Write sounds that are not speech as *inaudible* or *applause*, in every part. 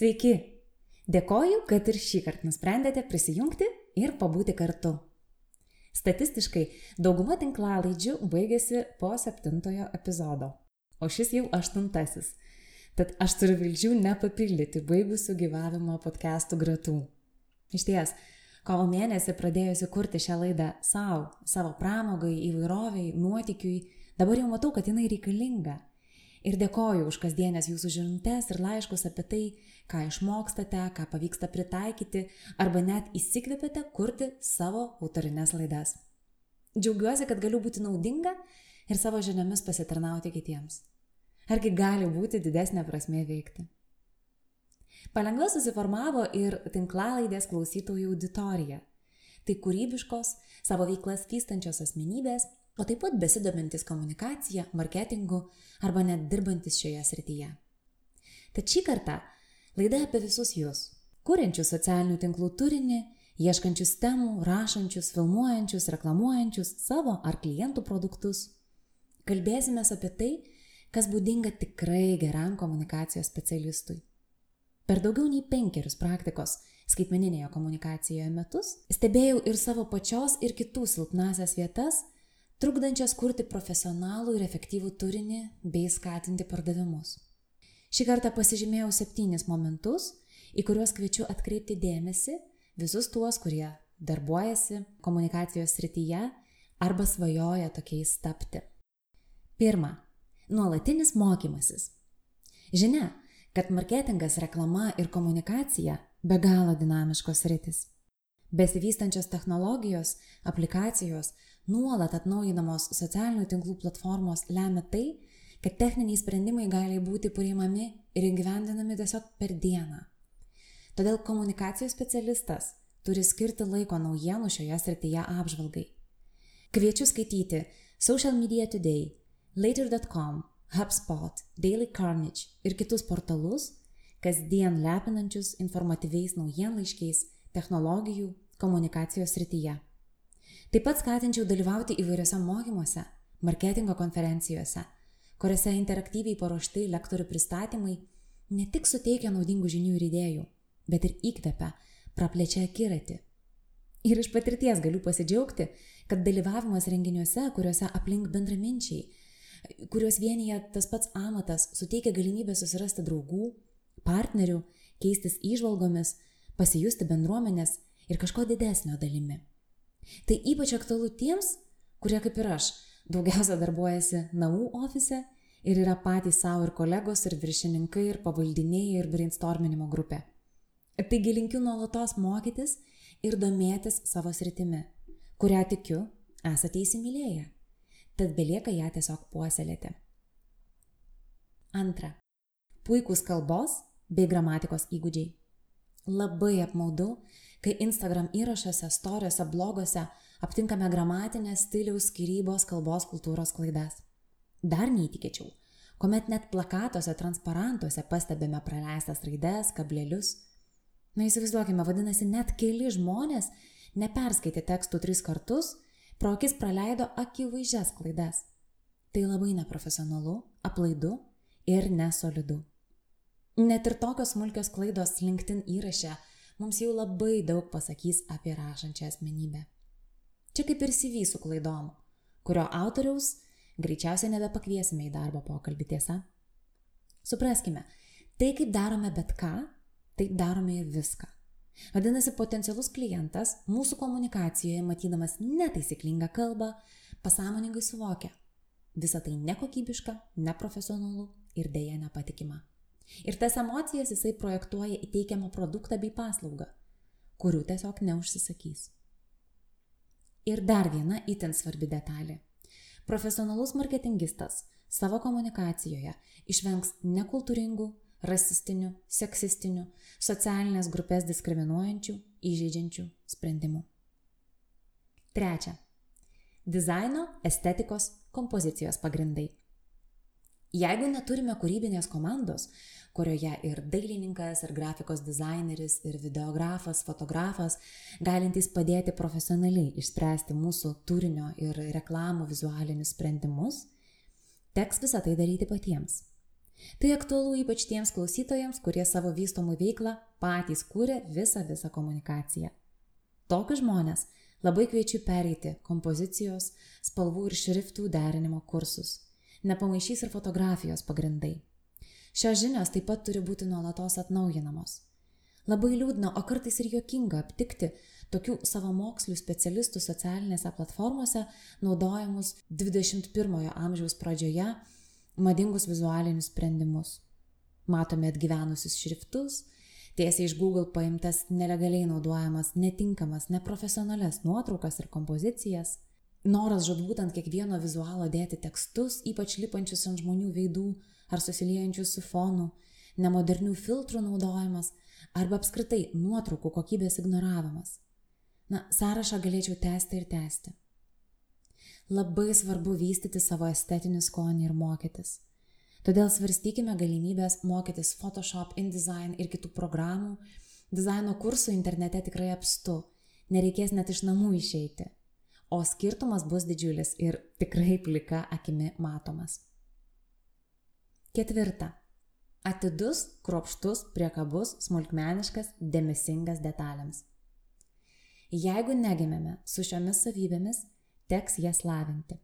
Sveiki! Dėkoju, kad ir šį kartą nusprendėte prisijungti ir pabūti kartu. Statistiškai dauguma tinklalaidžių baigėsi po septintojo epizodo, o šis jau aštuntasis. Tad aš turiu vilčių nepapildyti baigusių gyvavimo podcastų gratų. Iš ties, kovo mėnesį pradėjusi kurti šią laidą savo, savo pramogai, įvairoviai, nuotikiui, dabar jau matau, kad jinai reikalinga. Ir dėkoju už kasdienės jūsų žinutės ir laiškus apie tai, ką išmokstate, ką pavyksta pritaikyti arba net įsikvėpėte kurti savo autorinės laidas. Džiaugiuosi, kad galiu būti naudinga ir savo žiniomis pasitarnauti kitiems. Argi gali būti didesnė prasme veikti? Palengva susiformavo ir tinklalaidės klausytojų auditorija. Tai kūrybiškos, savo veiklas vystančios asmenybės, o taip pat besidomintis komunikacija, marketingu arba net dirbantis šioje srityje. Tad šį kartą Laida apie visus jūs, kuriančius socialinių tinklų turinį, ieškančius temų, rašančius, filmuojančius, reklamuojančius savo ar klientų produktus. Kalbėsime apie tai, kas būdinga tikrai geram komunikacijos specialistui. Per daugiau nei penkerius praktikos skaitmeninėje komunikacijoje metus stebėjau ir savo pačios ir kitų silpnasias vietas, trukdančias kurti profesionalų ir efektyvų turinį bei skatinti pardavimus. Šį kartą pasižymėjau septynis momentus, į kuriuos kviečiu atkreipti dėmesį visus tuos, kurie darbuojasi komunikacijos srityje arba svajoja tokiais tapti. Pirma. Nuolatinis mokymasis. Žinia, kad marketingas, reklama ir komunikacija be galo dinamiškos rytis. Besivystančios technologijos, aplikacijos, nuolat atnaujinamos socialinių tinklų platformos lemia tai, kad techniniai sprendimai gali būti priimami ir įgyvendinami tiesiog per dieną. Todėl komunikacijos specialistas turi skirti laiko naujienų šioje srityje apžvalgai. Kviečiu skaityti Social Media Today, Later.com, HubSpot, Daily Carnage ir kitus portalus, kasdien lepinančius informatyviais naujienlaiškiais technologijų komunikacijos srityje. Taip pat skatinčiau dalyvauti įvairiose mokymuose, marketingo konferencijose kuriuose interaktyviai paruošti lektorių pristatymai ne tik suteikia naudingų žinių ir idėjų, bet ir įkvepia, praplečia akiratį. Ir iš patirties galiu pasidžiaugti, kad dalyvavimas renginiuose, kuriuose aplink bendraminčiai, kuriuos vienyje tas pats amatas, suteikia galimybę susirasti draugų, partnerių, keistis įžvalgomis, pasijusti bendruomenės ir kažko didesnio dalimi. Tai ypač aktualu tiems, kurie kaip ir aš daugiausia darbuojasi namų ofise ir yra patys savo ir kolegos, ir viršininkai, ir pavaldiniai, ir brainstorminimo grupė. Taigi linkiu nuolatos mokytis ir domėtis savo sritimi, kurią tikiu esate įsimylėję. Tad belieka ją tiesiog puoselėti. Antra. Puikūs kalbos bei gramatikos įgūdžiai. Labai apmaudu, kai Instagram įrašuose, storiuose, bloguose aptinkame gramatinės stiliaus skirybos kalbos kultūros klaidas. Dar neįtikėčiau, kuomet net plakatuose, transparantuose pastebime praleistas raides, kablelius. Na įsivaizduokime, vadinasi, net keli žmonės neperskaitė tekstų tris kartus, pro akis praleido akivaizdžias klaidas. Tai labai neprofesionalu, aplaidu ir nesolidu. Net ir tokios smulkios klaidos LinkedIn įraše mums jau labai daug pasakys apie rašančią asmenybę. Čia kaip ir CV su klaidom, kurio autoriaus greičiausiai nebepakviesime į darbo pokalbį tiesa. Supraskime, tai kaip darome bet ką, taip darome ir viską. Vadinasi, potencialus klientas mūsų komunikacijoje, matydamas netaisyklingą kalbą, pasąmoningai suvokia. Visa tai nekokybiška, neprofesionalu ir dėja nepatikima. Ir tas emocijas jisai projektuoja į teikiamą produktą bei paslaugą, kurių tiesiog neužsisakys. Ir dar viena itin svarbi detalė. Profesionalus marketingistas savo komunikacijoje išvengs nekultūringų, rasistinių, seksistinių, socialinės grupės diskriminuojančių, įžeidžiančių sprendimų. Trečia. Dizaino, estetikos, kompozicijos pagrindai. Jeigu neturime kūrybinės komandos, kurioje ir dailininkas, ir grafikos dizaineris, ir videografas, fotografas, galintys padėti profesionaliai išspręsti mūsų turinio ir reklamų vizualinius sprendimus, teks visą tai daryti patiems. Tai aktualu ypač tiems klausytojams, kurie savo vystomų veiklą patys kūrė visą visą komunikaciją. Tokius žmonės labai kviečiu pereiti kompozicijos, spalvų ir šriftų derinimo kursus. Nepamaišys ir fotografijos pagrindai. Šios žinios taip pat turi būti nuolatos atnaujinamos. Labai liūdna, o kartais ir juokinga aptikti tokių savamokslių specialistų socialinėse platformose naudojamus 21-ojo amžiaus pradžioje madingus vizualinius sprendimus. Matome atgyvenusius šriftus, tiesiai iš Google paimtas nelegaliai naudojamas, netinkamas, neprofesionales nuotraukas ir kompozicijas, noras žudbūt ant kiekvieno vizualo dėti tekstus, ypač lipančius ant žmonių veidų ar susiliejančius su fonu, nemodernių filtrų naudojimas arba apskritai nuotraukų kokybės ignoravimas. Na, sąrašą galėčiau tęsti ir tęsti. Labai svarbu vystyti savo estetinį skonį ir mokytis. Todėl svarstykime galimybės mokytis Photoshop, InDesign ir kitų programų. Dizaino kursų internete tikrai apstu, nereikės net iš namų išeiti. O skirtumas bus didžiulis ir tikrai plika akimi matomas. Ketvirta. Atidus, kropštus, priekabus, smulkmeniškas, dėmesingas detalėms. Jeigu negimėme su šiomis savybėmis, teks jas lavinti.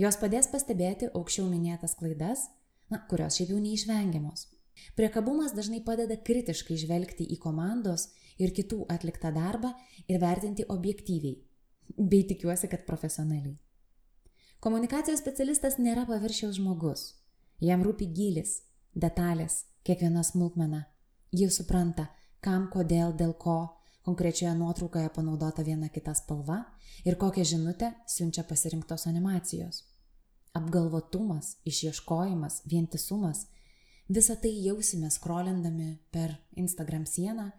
Jos padės pastebėti aukščiau minėtas klaidas, na, kurios šiaip jau neišvengiamos. Priekabumas dažnai padeda kritiškai žvelgti į komandos ir kitų atliktą darbą ir vertinti objektyviai, bei tikiuosi, kad profesionaliai. Komunikacijos specialistas nėra paviršiaus žmogus. Jam rūpi gilis, detalės, kiekviena smulkmena. Jis supranta, kam, kodėl, dėl ko konkrečioje nuotraukoje panaudota viena kita spalva ir kokią žinutę siunčia pasirinktos animacijos. Apgalvotumas, išieškojimas, vientisumas - visą tai jausime skrolindami per Instagram sieną,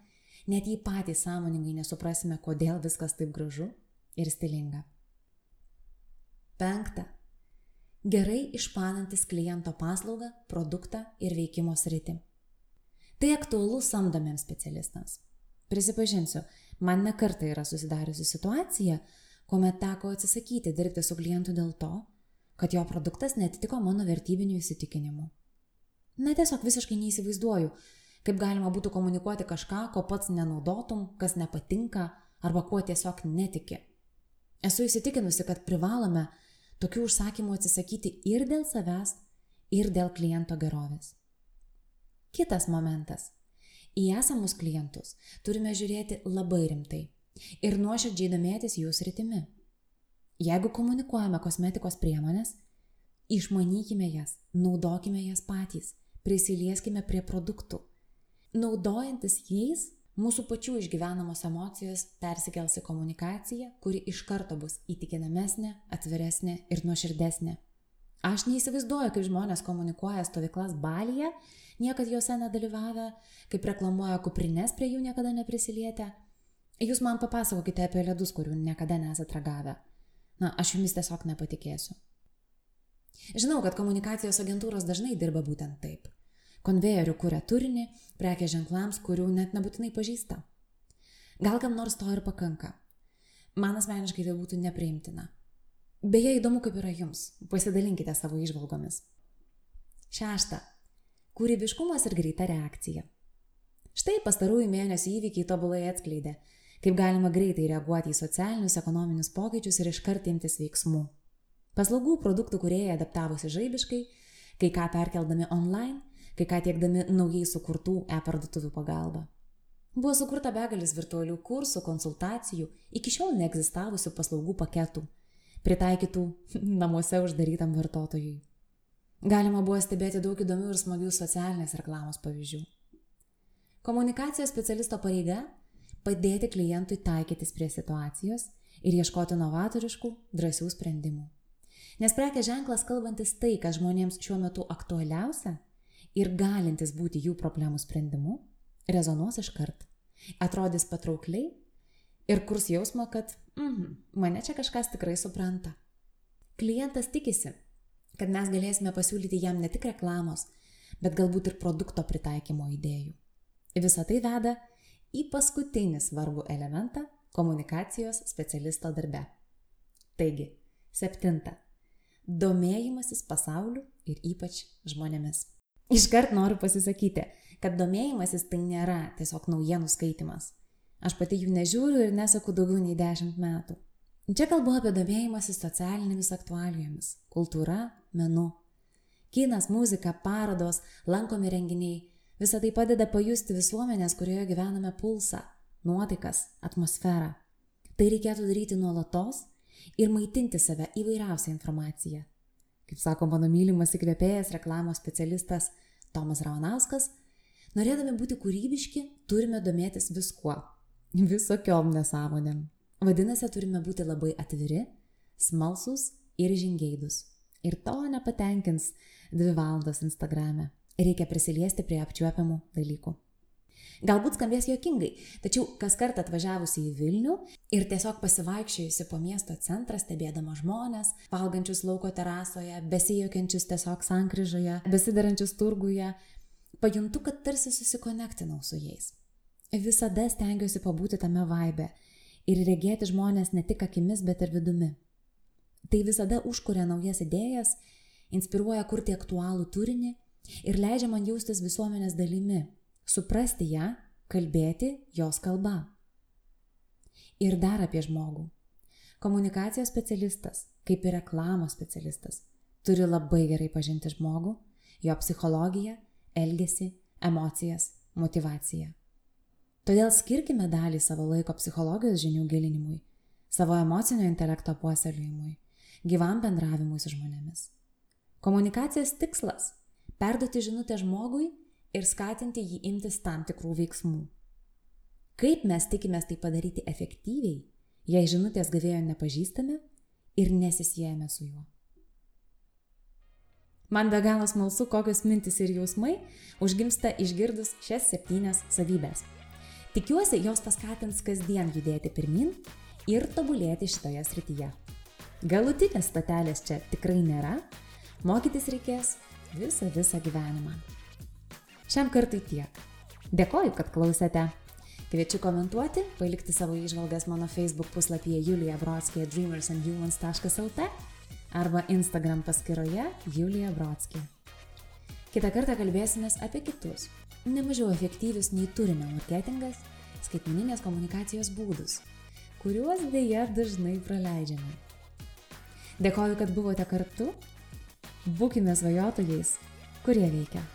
net jei patys sąmoningai nesuprasime, kodėl viskas taip gražu ir stilinga. Penkta. Gerai išmanantis kliento paslaugą, produktą ir veikimo sritį. Tai aktualu samdomiems specialistams. Prisipažinsiu, man nekarta yra susidariusi situacija, kuomet teko atsisakyti dirbti su klientu dėl to, kad jo produktas netitiko mano vertybinių įsitikinimų. Na tiesiog visiškai neįsivaizduoju, kaip galima būtų komunikuoti kažką, ko pats nenaudotum, kas nepatinka arba kuo tiesiog netiki. Esu įsitikinusi, kad privalome tokių užsakymų atsisakyti ir dėl savęs, ir dėl kliento gerovės. Kitas momentas Į esamus klientus turime žiūrėti labai rimtai ir nuoširdžiai domėtis jų sritimi. Jeigu komunikuojame kosmetikos priemonės, išmanykime jas, naudokime jas patys, prisilieskime prie produktų. Naudojantis jais, mūsų pačių išgyvenamos emocijos persikels į komunikaciją, kuri iš karto bus įtikinamesnė, atviresnė ir nuoširdesnė. Aš neįsivaizduoju, kaip žmonės komunikuoja stovyklas balyje niekad juose nedalyvavę, kaip reklamuoja kuprinės prie jų niekada neprisilietę. Jūs man papasakokite apie ledus, kurių niekada nesate ragavę. Na, aš jumis tiesiog nepatikėsiu. Žinau, kad komunikacijos agentūros dažnai dirba būtent taip. Konvejerių kuria turinį, prekė ženklams, kurių net nebūtinai pažįsta. Gal kam nors to ir pakanka. Man asmeniškai tai būtų nepriimtina. Beje, įdomu, kaip yra jums. Pasidalinkite savo išvalgomis. Šešta kūrybiškumas ir greita reakcija. Štai pastarųjų mėnesių įvykiai tobulai atskleidė, kaip galima greitai reaguoti į socialinius, ekonominius pokyčius ir iškart imtis veiksmų. Paslaugų produktų kuriejai adaptavosi žaibiškai, kai ką perkeldami online, kai ką tiekdami naujai sukurtų e-parduotuvių pagalba. Buvo sukurta begalis virtualių kursų, konsultacijų, iki šiol neegzistavusių paslaugų paketų, pritaikytų *laughs* namuose uždarytam vartotojui. Galima buvo stebėti daug įdomių ir smagių socialinės reklamos pavyzdžių. Komunikacijos specialisto pareiga - padėti klientui taikytis prie situacijos ir ieškoti novatoriškų, drąsių sprendimų. Nes prekės ženklas kalbantis tai, kas žmonėms šiuo metu aktualiausia ir galintis būti jų problemų sprendimu, rezonuos iškart. Atrodys patraukliai ir kurs jausmą, kad mm, mane čia kažkas tikrai supranta. Klientas tikisi, kad mes galėsime pasiūlyti jam ne tik reklamos, bet galbūt ir produkto pritaikymo idėjų. Visą tai veda į paskutinį svarbų elementą komunikacijos specialisto darbe. Taigi, septinta domėjimasis pasauliu ir ypač žmonėmis. Iškart noriu pasisakyti, kad domėjimasis tai nėra tiesiog naujienų skaitimas. Aš pati jų nežiūriu ir nesaku daugiau nei dešimt metų. Čia kalbu apie domėjimąsi socialinėmis aktualijomis - kultūra, menu. Kinas, muzika, parodos, lankomi renginiai - visa tai padeda pajusti visuomenės, kurioje gyvename pulsą, nuotaikas, atmosferą. Tai reikėtų daryti nuolatos ir maitinti save įvairiausią informaciją. Kaip sako mano mylimas įkvėpėjas reklamos specialistas Tomas Raunauskas, norėdami būti kūrybiški, turime domėtis viskuo, visokiom nesąmonėm. Vadinasi, turime būti labai atviri, smalsus ir žingeidus. Ir to nepatenkins dvi valandos Instagrame. Reikia prisiliesti prie apčiuopiamų dalykų. Galbūt skambės juokingai, tačiau kas kartą atvažiavusi į Vilnių ir tiesiog pasivaikščiojusi po miesto centrą, stebėdama žmonės, valgančius lauko terasoje, besijokiančius tiesiog sankryžoje, besidarančius turguje, pajuntu, kad tarsi susikonektinau su jais. Visada stengiuosi pabūti tame vaibe ir regėti žmonės ne tik akimis, bet ir vidumi. Tai visada užkuria naujas idėjas, inspiruoja kurti aktualų turinį ir leidžia man jaustis visuomenės dalimi, suprasti ją, kalbėti jos kalba. Ir dar apie žmogų. Komunikacijos specialistas, kaip ir reklamos specialistas, turi labai gerai pažinti žmogų, jo psichologiją, elgesį, emocijas, motivaciją. Todėl skirkime dalį savo laiko psichologijos žinių gilinimui, savo emocinio intelekto puoselėjimui, gyvam bendravimui su žmonėmis. Komunikacijos tikslas - perduoti žinutę žmogui ir skatinti jį imtis tam tikrų veiksmų. Kaip mes tikimės tai padaryti efektyviai, jei žinutės gavėjo nepažįstame ir nesisijame su juo? Man be galo smalsu, kokios mintis ir jausmai užgimsta išgirdus šias septynias savybės. Tikiuosi, jos paskatins kasdien judėti pirmin ir tobulėti šitoje srityje. Galutinės statelės čia tikrai nėra, mokytis reikės visą visą gyvenimą. Šiam kartui tiek. Dėkoju, kad klausėte. Kviečiu komentuoti, palikti savo išvalgas mano Facebook puslapyje Julija Brodskė dreamersandhumans.lt arba Instagram paskyroje Julija Brodskė. Kita kartą kalbėsime apie kitus, nemažiau efektyvius nei turinio marketingas, skaitmeninės komunikacijos būdus, kuriuos dėja dažnai praleidžiame. Dėkoju, kad buvote kartu, būkime svajotojais, kurie veikia.